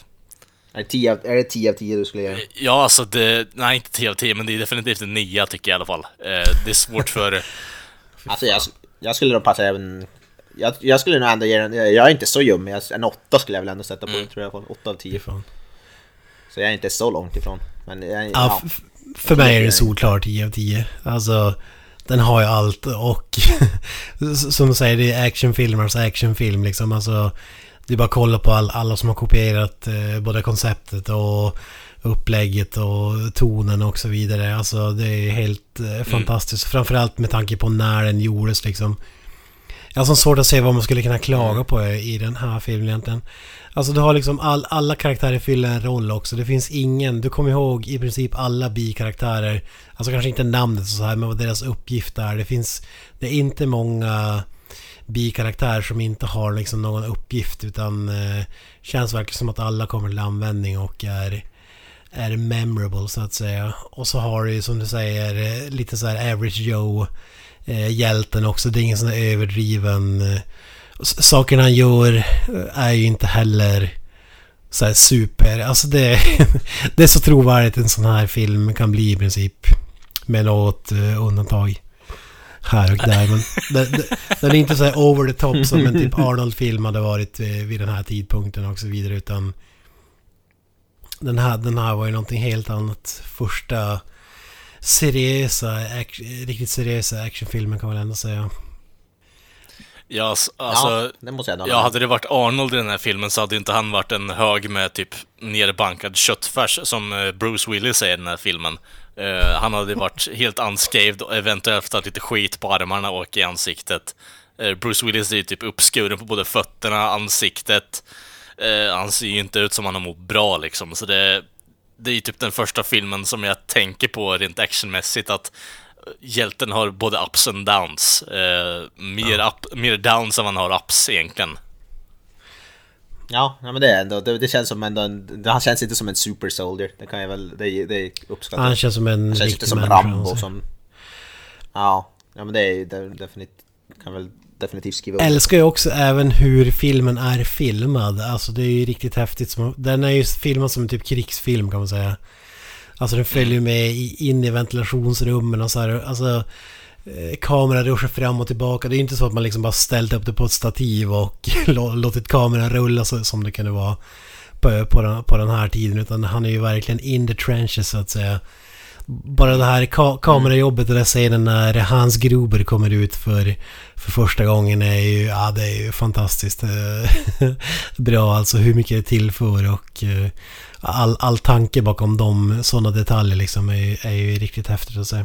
det 10 av, är det 10 av 10 du skulle göra? ja, alltså det, nej inte 10 av 10, men det är definitivt en 9 tycker jag i alla fall. Eh, det är svårt för... Alltså jag, jag skulle nog passa även... Jag, jag skulle nog ändå ge den... Jag är inte så ljum, en 8 skulle jag väl ändå sätta på den tror jag. 8 av 10. Fan. Så jag är inte så långt ifrån. Men jag, Ja, ja. för mig är det solklart 10 av 10. Alltså, den har ju allt och som du säger, det är actionfilmers actionfilm liksom. Alltså, det är bara att kolla på all, alla som har kopierat eh, både konceptet och upplägget och tonen och så vidare. Alltså det är helt eh, fantastiskt. Framförallt med tanke på när den gjordes liksom. Jag har så svårt att se vad man skulle kunna klaga på i den här filmen egentligen. Alltså du har liksom all, alla karaktärer fyller en roll också. Det finns ingen, du kommer ihåg i princip alla bikaraktärer. Alltså kanske inte namnet och så här, men vad deras uppgift är. Det finns, det är inte många bikaraktärer som inte har liksom någon uppgift utan eh, känns verkligen som att alla kommer till användning och är är memorable så att säga. Och så har du ju som du säger eh, lite så här average Joe eh, hjälten också. Det är ingen sån här överdriven... Eh, sakerna han gör eh, är ju inte heller så här super... Alltså det, det är så trovärdigt en sån här film kan bli i princip. Med något eh, undantag. Här och där. Men den, den- den är inte så här over the top som en typ Arnold-film hade varit eh, vid den här tidpunkten och så vidare. Utan den här, den här var ju någonting helt annat. Första seriösa, act- riktigt seriösa actionfilmen kan man väl ändå säga. Ja, alltså... ja, det måste jag Ja, hade det varit Arnold i den här filmen så hade inte han varit en hög med typ nerbankad köttfärs som eh, Bruce Willis säger i den här filmen. Eh, han hade varit helt unscathed och eventuellt haft lite skit på armarna och i ansiktet. Eh, Bruce Willis är ju typ uppskuren på både fötterna, ansiktet. Eh, han ser ju inte ut som han har mått bra liksom, så det... Det är ju typ den första filmen som jag tänker på rent actionmässigt att hjälten har både ups and downs. Eh, mer, up, mer downs än man har ups egentligen. Ja, ja men det är ändå, det, det känns som ändå en, det- han känns inte som en super soldier. Det kan jag väl, det, det uppskattar Han känns som en Han känns inte som. Rambo alltså. som... Ja, ja men det är det, definitivt, kan väl definitivt skriva upp. älskar ju också även hur filmen är filmad. Alltså det är ju riktigt häftigt. Den är ju filmad som en typ krigsfilm kan man säga. Alltså den följer med in i ventilationsrummen och så här. Alltså eh, kameran kameran ruschar fram och tillbaka. Det är ju inte så att man liksom bara ställt upp det på ett stativ och låtit kameran rulla så, som det kunde vara på, på, den, på den här tiden. Utan han är ju verkligen in the trenches så att säga. Bara det här ka kamerajobbet och den scenen när Hans Gruber kommer ut för, för första gången är ju, ja det är ju fantastiskt bra alltså hur mycket det tillför och eh, all, all tanke bakom de sådana detaljer liksom är, ju- är ju riktigt häftigt att se.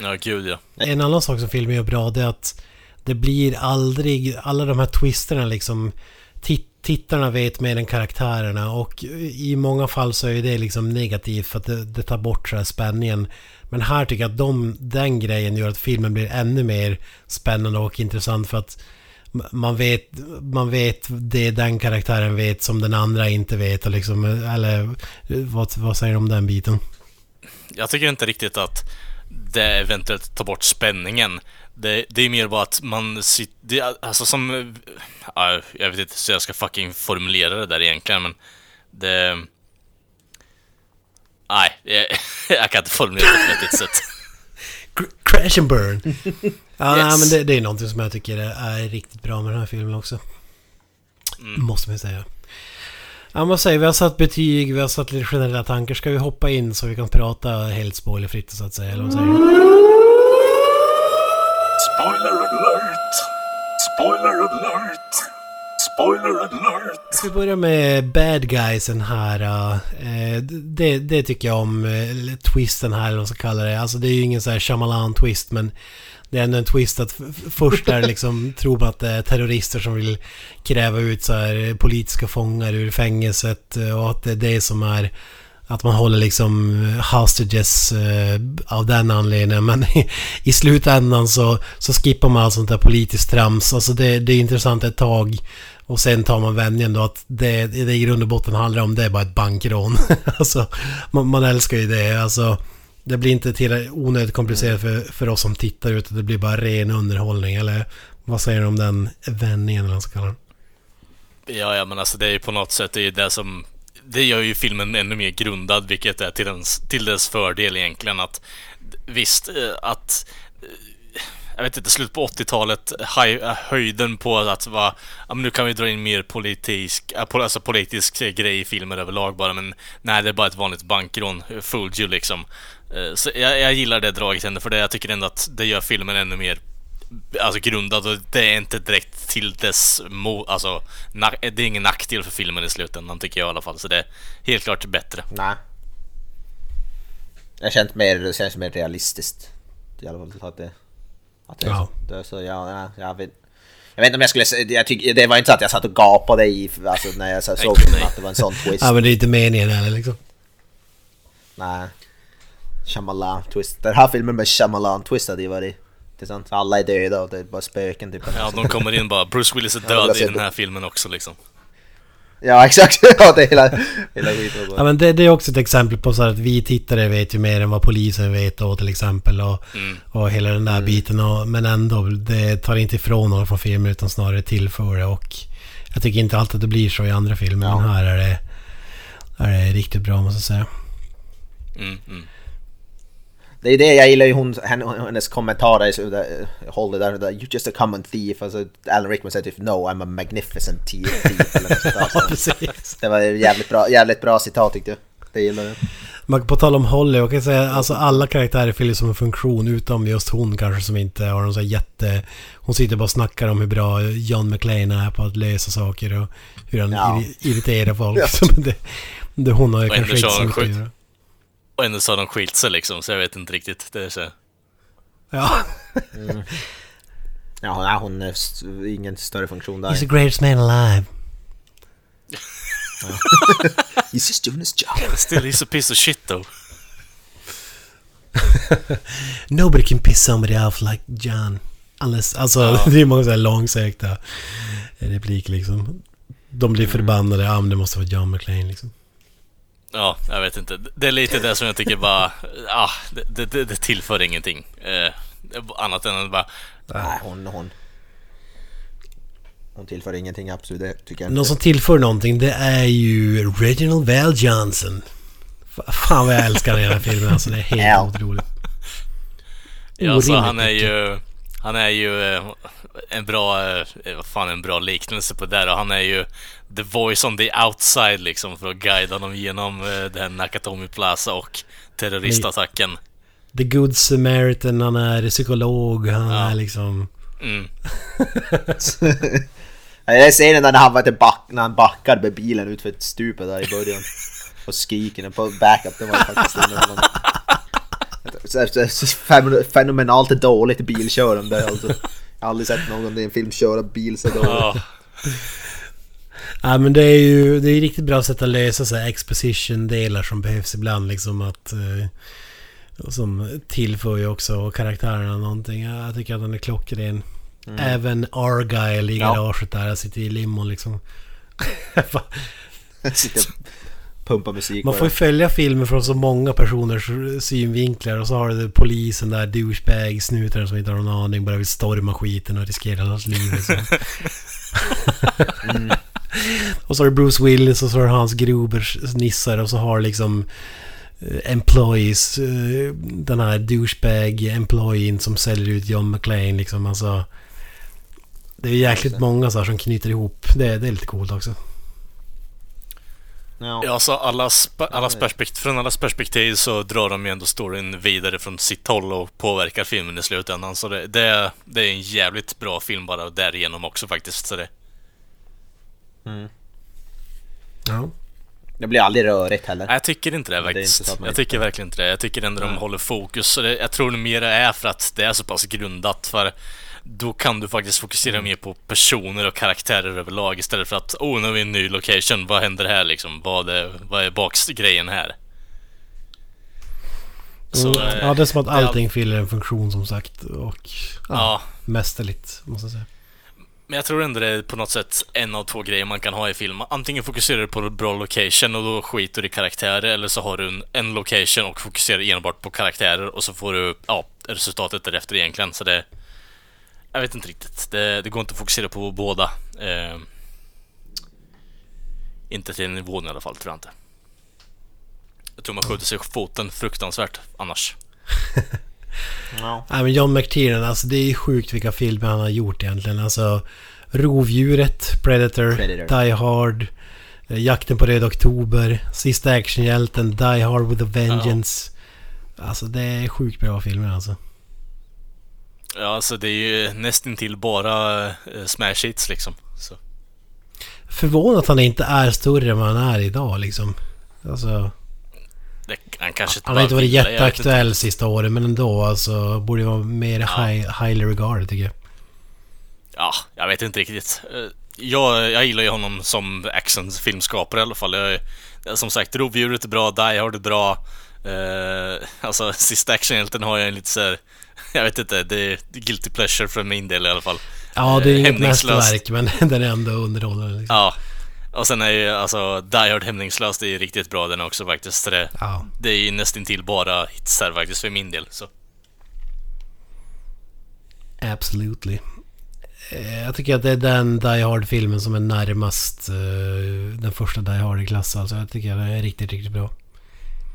Ja, gud ja. En annan sak som filmen gör bra det är att det blir aldrig, alla de här twisterna liksom Tittarna vet mer än karaktärerna och i många fall så är det liksom negativt för att det, det tar bort så här spänningen. Men här tycker jag att de, den grejen gör att filmen blir ännu mer spännande och intressant för att man vet, man vet det den karaktären vet som den andra inte vet. Och liksom, eller vad, vad säger du om den biten? Jag tycker inte riktigt att det eventuellt tar bort spänningen. Det, det är mer bara att man sitter... Alltså som... Ja, jag vet inte så jag ska fucking formulera det där egentligen, men det... Nej, jag, jag kan inte formulera det på ett vettigt sätt. Cr- Crash and burn. Ja, Yes. nej, men det, det är någonting som jag tycker är, riktigt bra med den här filmen också. Måste man säga. Ja, vad säger vi? Vi har satt betyg, vi har satt lite generella tankar. Ska vi hoppa in så vi kan prata helt spoilerfritt så att säga? Eller vad säger du? Spoiler alert! Spoiler alert! Spoiler alert! Ska vi börja med bad guysen här. eh, det, det tycker jag om. eh, twisten här, eller vad man ska kalla det. Alltså det är ju ingen så här Shyamalan-twist, men det är ändå en twist att först är liksom, tror man att det är terrorister som vill kräva ut så här politiska fångar ur fängelset eh, och att det är det som är att man håller liksom eh, hostages eh, av den anledningen. Men i, i slutändan så, så skippar man allt sånt där politiskt trams. Alltså det, det är intressant ett tag. Och sen tar man vändningen då att det, det i grund och botten handlar om det är bara ett bankrån. alltså man, man älskar ju det. Alltså det blir inte till onödigt komplicerat för, för oss som tittar utan det blir bara ren underhållning. Eller vad säger du om den vändningen eller vad man ska kalla den? Ja, ja, men alltså det är ju på något sätt det är ju det som... Det gör ju filmen ännu mer grundad, vilket är till dess, till dess fördel egentligen. Att visst, eh, att... Eh, jag vet inte, slut på 80-talet, eh, höjden på att vara... Ja, men nu kan vi dra in mer politisk, alltså politisk grej i filmer överlag bara, men nej, det är bara ett vanligt bankrån. Fooled you liksom. Så jag, jag gillar det draget ändå, för det, jag tycker ändå att det gör filmen ännu mer alltså grundad och det är inte direkt till dess mo- alltså det är ingen nackdel för filmen i slutändan tycker jag i alla fall så det är helt klart bättre. Nej. Jag känt mer, det känns mer realistiskt. I alla fall att det... Att det, är Ja. så. det är så ja, ja, jag vet jag vet inte om jag skulle säga, jag tycker, det var inte så att jag satt och gapade i, alltså när jag så såg nej. att det var en sån twist. Ja men det är inte meningen heller liksom. Nej. Shyamalan twist. Den här filmen med Shyamalan twist hade ju varit... Det är sant, alla är döda och det är bara spöken typ. Ja, de kommer in bara Bruce Willis är död i den det. här filmen också liksom. Ja exakt, ja det är hela, hela skiten. Ja men det, det är också ett exempel på så att vi tittare vet ju mer än vad polisen vet då till exempel. Och, och hela den där biten. Och, men ändå, det tar inte ifrån någon från filmen utan snarare tillför det. Och jag tycker inte alltid att det blir så i andra filmer. Ja. Men här är det, är det riktigt bra måste jag säga. Mm, mm. Det är det jag gillar ju hon, hennes kommentarer, så där, håller där, you're just a common thief. Alltså, Alan Rickman säger typ no, I'm a magnificent thief. Eller något sånt. Ja, det var ett jävligt bra, jävligt bra citat tyckte jag. Det gillar jag. Man, på tal om Holly, jag kan säga alltså alla karaktärer fyller som en funktion utom just hon kanske som inte har någon så här jätte... Hon sitter bara och snackar om hur bra John McClane är på att lösa saker och hur han Ja. irri- irriterar folk. Ja. Så det, det, hon har ju Och kanske inte så mycket att göra. Och ändå så har de skilt sig liksom, så jag vet inte riktigt. Det är så. Ja. Ja, hon, nej, hon är ingen större funktion där. He's the greatest man alive. He's just doing his job. Still he's a piece of shit though. Nobody can piss somebody off like John. Unless, alltså Ja. det är många så här långsökta repliker liksom. De blir förbannade, ja men det måste vara John McClane liksom. Ja, jag vet inte. Det är lite det som jag tycker bara... Ah, det, det, det tillför ingenting. Eh, annat än att bara... Nej, hon, hon... Hon tillför ingenting, absolut. Det tycker jag Någon inte. som tillför någonting det är ju Reginald Val Johnson. Fan vad jag älskar den här filmen alltså. Det är helt otroligt. Ja, alltså, Orimligt han är ju... Han är ju eh, en bra... eh, Vad fan, en bra liknelse på det där. Och han är ju the voice on the outside liksom för att guida dem genom eh, den här Nakatomi Plaza och terroristattacken. The Good Samaritan, han är psykolog, han Ja. är liksom... Mm. Ja, Jag ser den där när han, var back, när han backar med bilen ut för ett stup där i början. Och skriker på backup, det var faktiskt Fenomenalt dåligt bilkörande alltså. Jag har aldrig sett någon i en film köra bil så dåligt. Ja, Ja men det är ju det är riktigt bra sätt att lösa så här exposition-delar som behövs ibland liksom att... eh, som tillför ju också karaktärerna någonting. Ja, Jag tycker att den är klockren. Även Argyle i Ja. garaget där, jag sitter i limon liksom. Sitter och pumpar musik Man får ju följa filmen från så många personers synvinklar och så har du polisen där, douchebag, snutaren som inte har någon aning, bara vill storma skiten och riskera allas liv liksom. Och så har du Bruce Willis och så har du Hans Grubers nissar och så har liksom eh, employees, eh, den här douchebag employeen som säljer ut John McClane liksom alltså. Det är jäkligt många så här som knyter ihop. Det, det är lite coolt också. Ja. Alltså allas, allas perspektiv, från allas perspektiv så drar de ju ändå storyn vidare från sitt håll och påverkar filmen i slutändan. Så det, det, det är en jävligt bra film bara därigenom också faktiskt. Så det, Ja. Det blir aldrig rörigt heller. nej, jag tycker inte det Men det är inte faktiskt. jag inte- tycker verkligen inte det. Jag tycker ändå de håller fokus. Så det, jag tror det mer är för att det är så pass grundat. För då kan du faktiskt fokusera mer på personer och karaktärer överlag istället för att oh, nu är vi i en ny location. Vad händer här liksom? Vad är, vad är baksgrejen här? Så, Mm. eh, ja, det är som att allting fyller en funktion som sagt. Och ja, Ja, mästerligt måste jag säga. Men jag tror ändå det är på något sätt en av två grejer man kan ha i film. Antingen fokuserar du på bra location och då skiter du i karaktärer, eller så har du en, en location och fokuserar enbart på karaktärer och så får du, ja, resultatet därefter egentligen. Så det... Jag vet inte riktigt. Det, det går inte att fokusera på båda. Eh, inte till den nivån i alla fall, tror jag inte. Jag tror man skjuter sig i foten fruktansvärt annars. Ja. Nej men John McTiernan, alltså det är sjukt vilka filmer han har gjort egentligen. Alltså Rovdjuret, Predator, Predator. Die Hard, eh, Jakten på Röd Oktober, Sista Actionhjälten, Die Hard with a Vengeance. Alltså det är sjukt bra filmer alltså. Ja, alltså det är ju nästintill bara eh, smash hits liksom. Så. Förvånat att han inte är större än vad han är idag liksom. Alltså, Det, han kanske han har inte varit jätteaktuell sista åren men ändå alltså borde vara mer Ja. high, highly regarded tycker jag. Ja, jag vet inte riktigt. Eh, Jag, jag gillar ju honom som actionfilmskapare i alla fall. Jag, är- som sagt, Rovdjuret är bra, Die Hard är bra. Eh, alltså, sista actionhjälten har jag en lite så här, Jag vet inte, det är guilty pleasure för min del i alla fall. Ja, det är Eh, inget mästerverk men den är ändå underhållande. Liksom. Ja. Och sen är ju alltså Die Hard hämningslöst, det är ju riktigt bra den också faktiskt. Det, Ja. det är ju nästintill bara hits här faktiskt för min del. Så. Absolutely. Eh, Jag tycker att det är den Die Hard-filmen som är närmast eh, den första Die Hard i klass. Alltså jag tycker att den är riktigt, riktigt bra.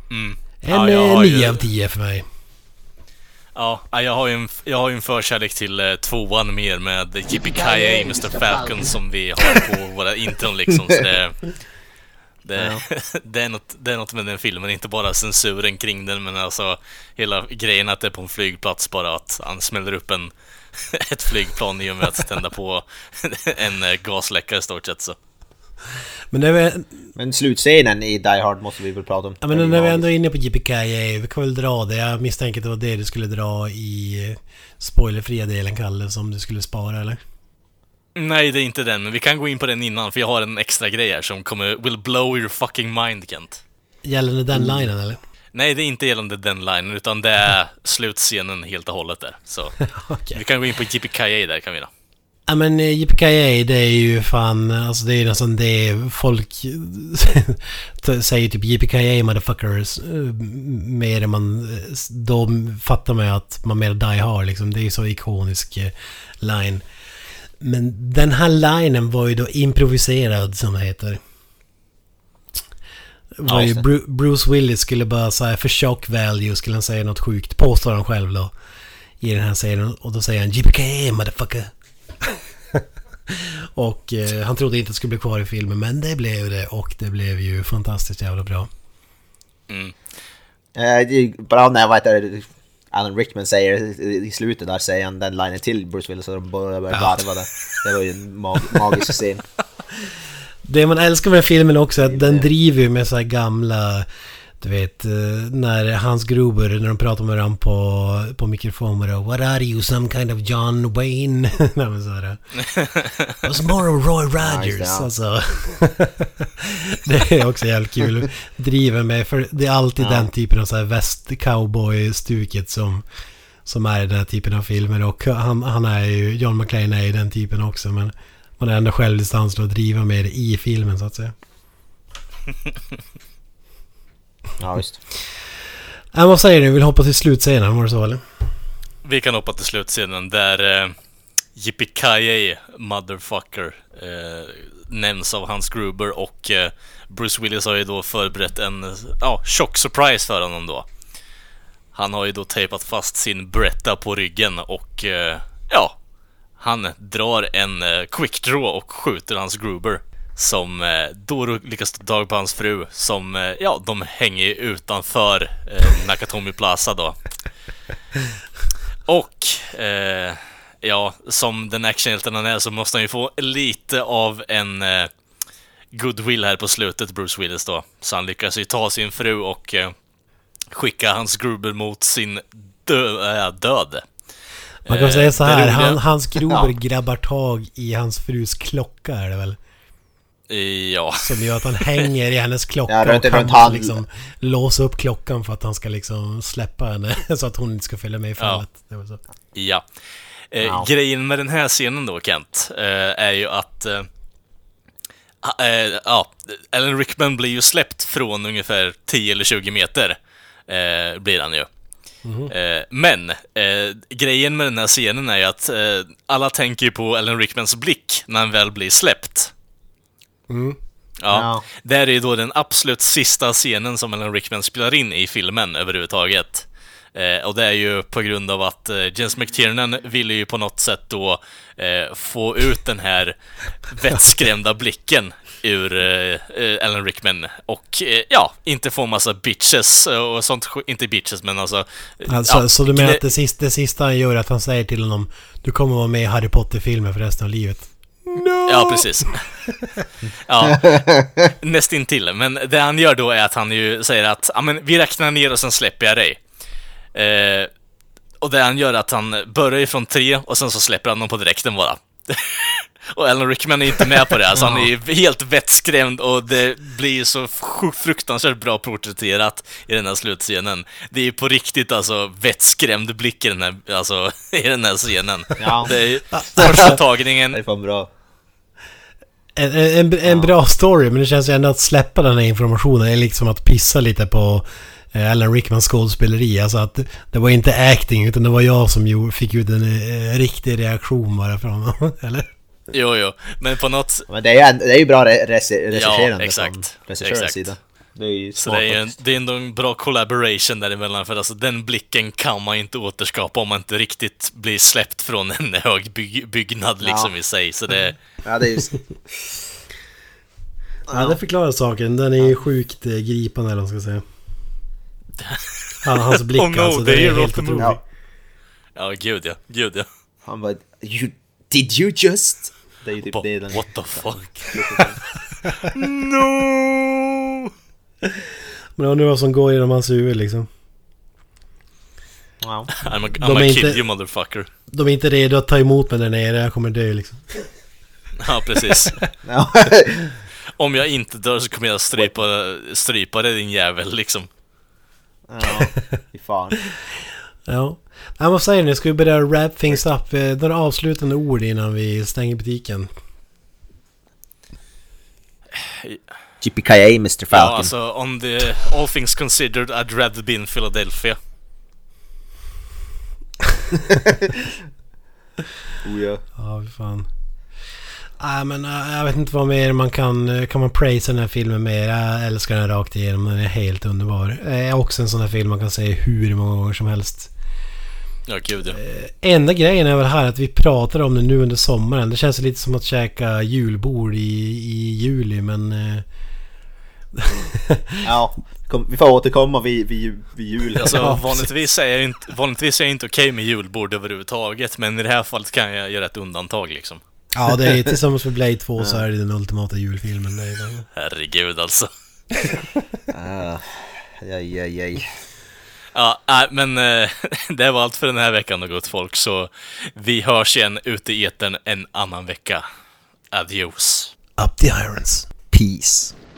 Mm. En Ja, eh, har ju- 9 av 10 för mig. Ja, jag har ju en, jag har en förkärlek till uh, tvåan mer med Yippee Mr Falcon som vi har på våra intron liksom. Så det, det, det, är något, det är något med den filmen, inte bara censuren kring den men alltså hela grejen att det är på en flygplats bara att han smäller upp en, ett flygplan i och med att tända på en eh, gasläcka i stort sett så. Men, när vi, Men slutscenen i Die Hard måste vi väl prata om. ja, men när vi ändå är inne på JPKA, vi kan väl dra det. Jag misstänker att det var det du skulle dra i eh, spoilerfria delen, Kalle, som du skulle spara, eller? Nej, det är inte den, men vi kan gå in på den innan, för jag har en extra grej här som kommer will blow your fucking mind, Kent. Gällande den Mm. linen, eller? Nej, det är inte gällande den linen, utan det är slutscenen helt och hållet där. Så Okej. vi kan gå in på JPKA där kan vi då. Ja men eh, JPKA det är ju fan, alltså det är nästan det folk säger typ JPKA motherfuckers. eh, Mer än man, eh, då fattar man ju att man menar Die Hard liksom. Det är ju så ikonisk line. Men den här linen var ju då improviserad som det heter. Var ju. Bru- Bruce Willis skulle bara säga för shock value skulle han säga något sjukt. Påstår han själv då. I den här serien. Och då säger han JPKA motherfucker. och eh, han trodde inte det skulle bli kvar i filmen men det blev det och det blev ju fantastiskt jävla bra. Mm. Eh, det är bra när vad heter det, Alan Rickman säger i slutet där säger han den linen till Bruce Willis och de börjar Ja. garva där. Det var ju en mag- magisk scen. Det man älskar med filmen också är att den driver med så här gamla... Du vet, eh, när Hans Gruber, när de pratar med varandra på, på mikrofon med det, What are you, some kind of John Wayne? Nej men sådär. What's more of Roy Rogers? ja. Alltså. det är också jävligt kul. Driver med, för det är alltid Ja. den typen av så här väst cowboy-stuket som, som är i den här typen av filmer. Och han, han är ju, John McClane är ju den typen också. Men man är ändå självdistans att driva med det i filmen så att säga. Ja visst. Äh, vad säger du? Vill hoppa till slutscenen? Var det så eller? Vi kan hoppa till slutscenen där eh, Yippee motherfucker eh, nämns av Hans Gruber och eh, Bruce Willis har ju då förberett en ja, tjock surprise för honom då. Han har ju då tejpat fast sin Bretta på ryggen och eh, ja, han drar en eh, quick draw och skjuter hans Gruber. Som eh, då lyckas ta tag på hans fru som, eh, ja, de hänger ju utanför eh, Nakatomi Plaza då. Och, eh, ja, som den actionhjälten han är så måste han ju få lite av en eh, goodwill här på slutet, Bruce Willis då. Så han lyckas ju ta sin fru och eh, skicka hans Gruber mot sin dö äh, död. Man kan Eh, säga så här, han, hans Gruber grabbar tag i hans frus klocka är det väl? Ja, Som gör att han hänger i hennes klocka Ja, runt- och hand. liksom låsa upp klockan för att han ska liksom släppa henne så att hon inte ska följa med i fallet. Det var så. ja. Eh, Ja. Grejen med den här scenen då, Kent, eh, är ju att eh, eh, ja, Alan Rickman blir ju släppt från ungefär 10 eller 20 meter. Eh, blir han ju. Eh, men eh, grejen med den här scenen är ju att eh, alla tänker ju på Alan Rickmans blick när han väl blir släppt. Mm. Ja, Ja. det här är ju då den absolut sista scenen som Alan Rickman spelar in i filmen överhuvudtaget. Eh, och det är ju på grund av att eh, James McTiernan ville ju på något sätt då eh, få ut den här vettskrämda blicken ur eh, eh, Alan Rickman och eh, ja, inte få massa bitches och sånt, inte bitches men alltså... Alltså, ja, så du menar att det sista, det sista han gör är att han säger till honom Du kommer vara med i Harry Potter-filmer för resten av livet. Ja, precis. ja, nästintill. Men det han gör då är att han ju säger att ja, men vi räknar ner och sen släpper jag dig. Eh, och det han gör är att han börjar ifrån tre och sen så släpper han dem på direkten bara. och Alan Rickman är inte med på det, alltså han är ju helt vettskrämd och det blir ju så fruktansvärt bra porträtterat i den här slutscenen. Det är ju på riktigt alltså vettskrämd blick i den här, alltså, i den här scenen. Ja. Det är ju första tagningen, Det är fan bra. En, en, en bra story, men det känns ju ändå att släppa den här informationen är liksom att pissa lite på eh, Alan Rickmans skådespeleri. Alltså att det var inte acting, utan det var jag som gjorde, fick ut en eh, riktig reaktion bara från honom. Eller? Jo, jo, men på något... Men det är ju, det är ju bra re- regi- regisserande exakt. från regissörens Exakt. sida. Det är ju Så det är, en, det är ändå en bra collaboration däremellan, för alltså den blicken kan man inte återskapa om man inte riktigt blir släppt från en hög byg, byggnad liksom Ja. i sig. Så det... Ja, det är ju... Ja, det förklarar saken. Den är ju sjukt eh, gripande eller vad man ska säga. Han, hans blick Oh no, alltså, den är helt the otrolig. Ja. Ja, gud ja. Gud ja. Han bara... You, did you just... Det är ju typ det den... what the fuck? no! Men undrar vad som går genom hans huvud liksom. Ja. I'm a, I'm a inte- kid you motherfucker. De är inte redo att ta emot mig där nere, jag kommer dö liksom. Ja, precis. Om jag inte dör så kommer jag strypa, strypa dig din jävel liksom. ja. Fy fan. Ja. Ja, vad säger ni? Ska vi börja wrap things up? Eh, Några avslutande ord innan vi stänger butiken. Yippee Mr Falcon. Ja, alltså on the all things considered I'd rather be in Philadelphia. Oh, ja. Ja, fy fan. Nej men äh, jag vet inte vad mer man kan... eh, Kan man praisa den här filmen mer? Jag älskar den rakt igenom. Den är helt underbar. Det är också en sån här film man kan se hur många gånger som helst. Ja, gud ja. Enda grejen är väl här att vi pratar om det nu under sommaren. Det känns lite som att käka julbord i, i juli men... ja. Kom, vi får återkomma vid, vid, vid jul. Alltså vanligtvis är jag inte, vanligtvis är jag inte okej med julbord överhuvudtaget, men i det här fallet kan jag göra ett undantag liksom. Ja, det är tillsammans med Blade 2 så är det den ultimata julfilmen. Det det. Herregud alltså. Ah, aj, aj, aj. Ja, men eh, det var allt för den här veckan då gott folk, så vi hörs igen ute i etern en annan vecka. Adios. Up the irons. Peace.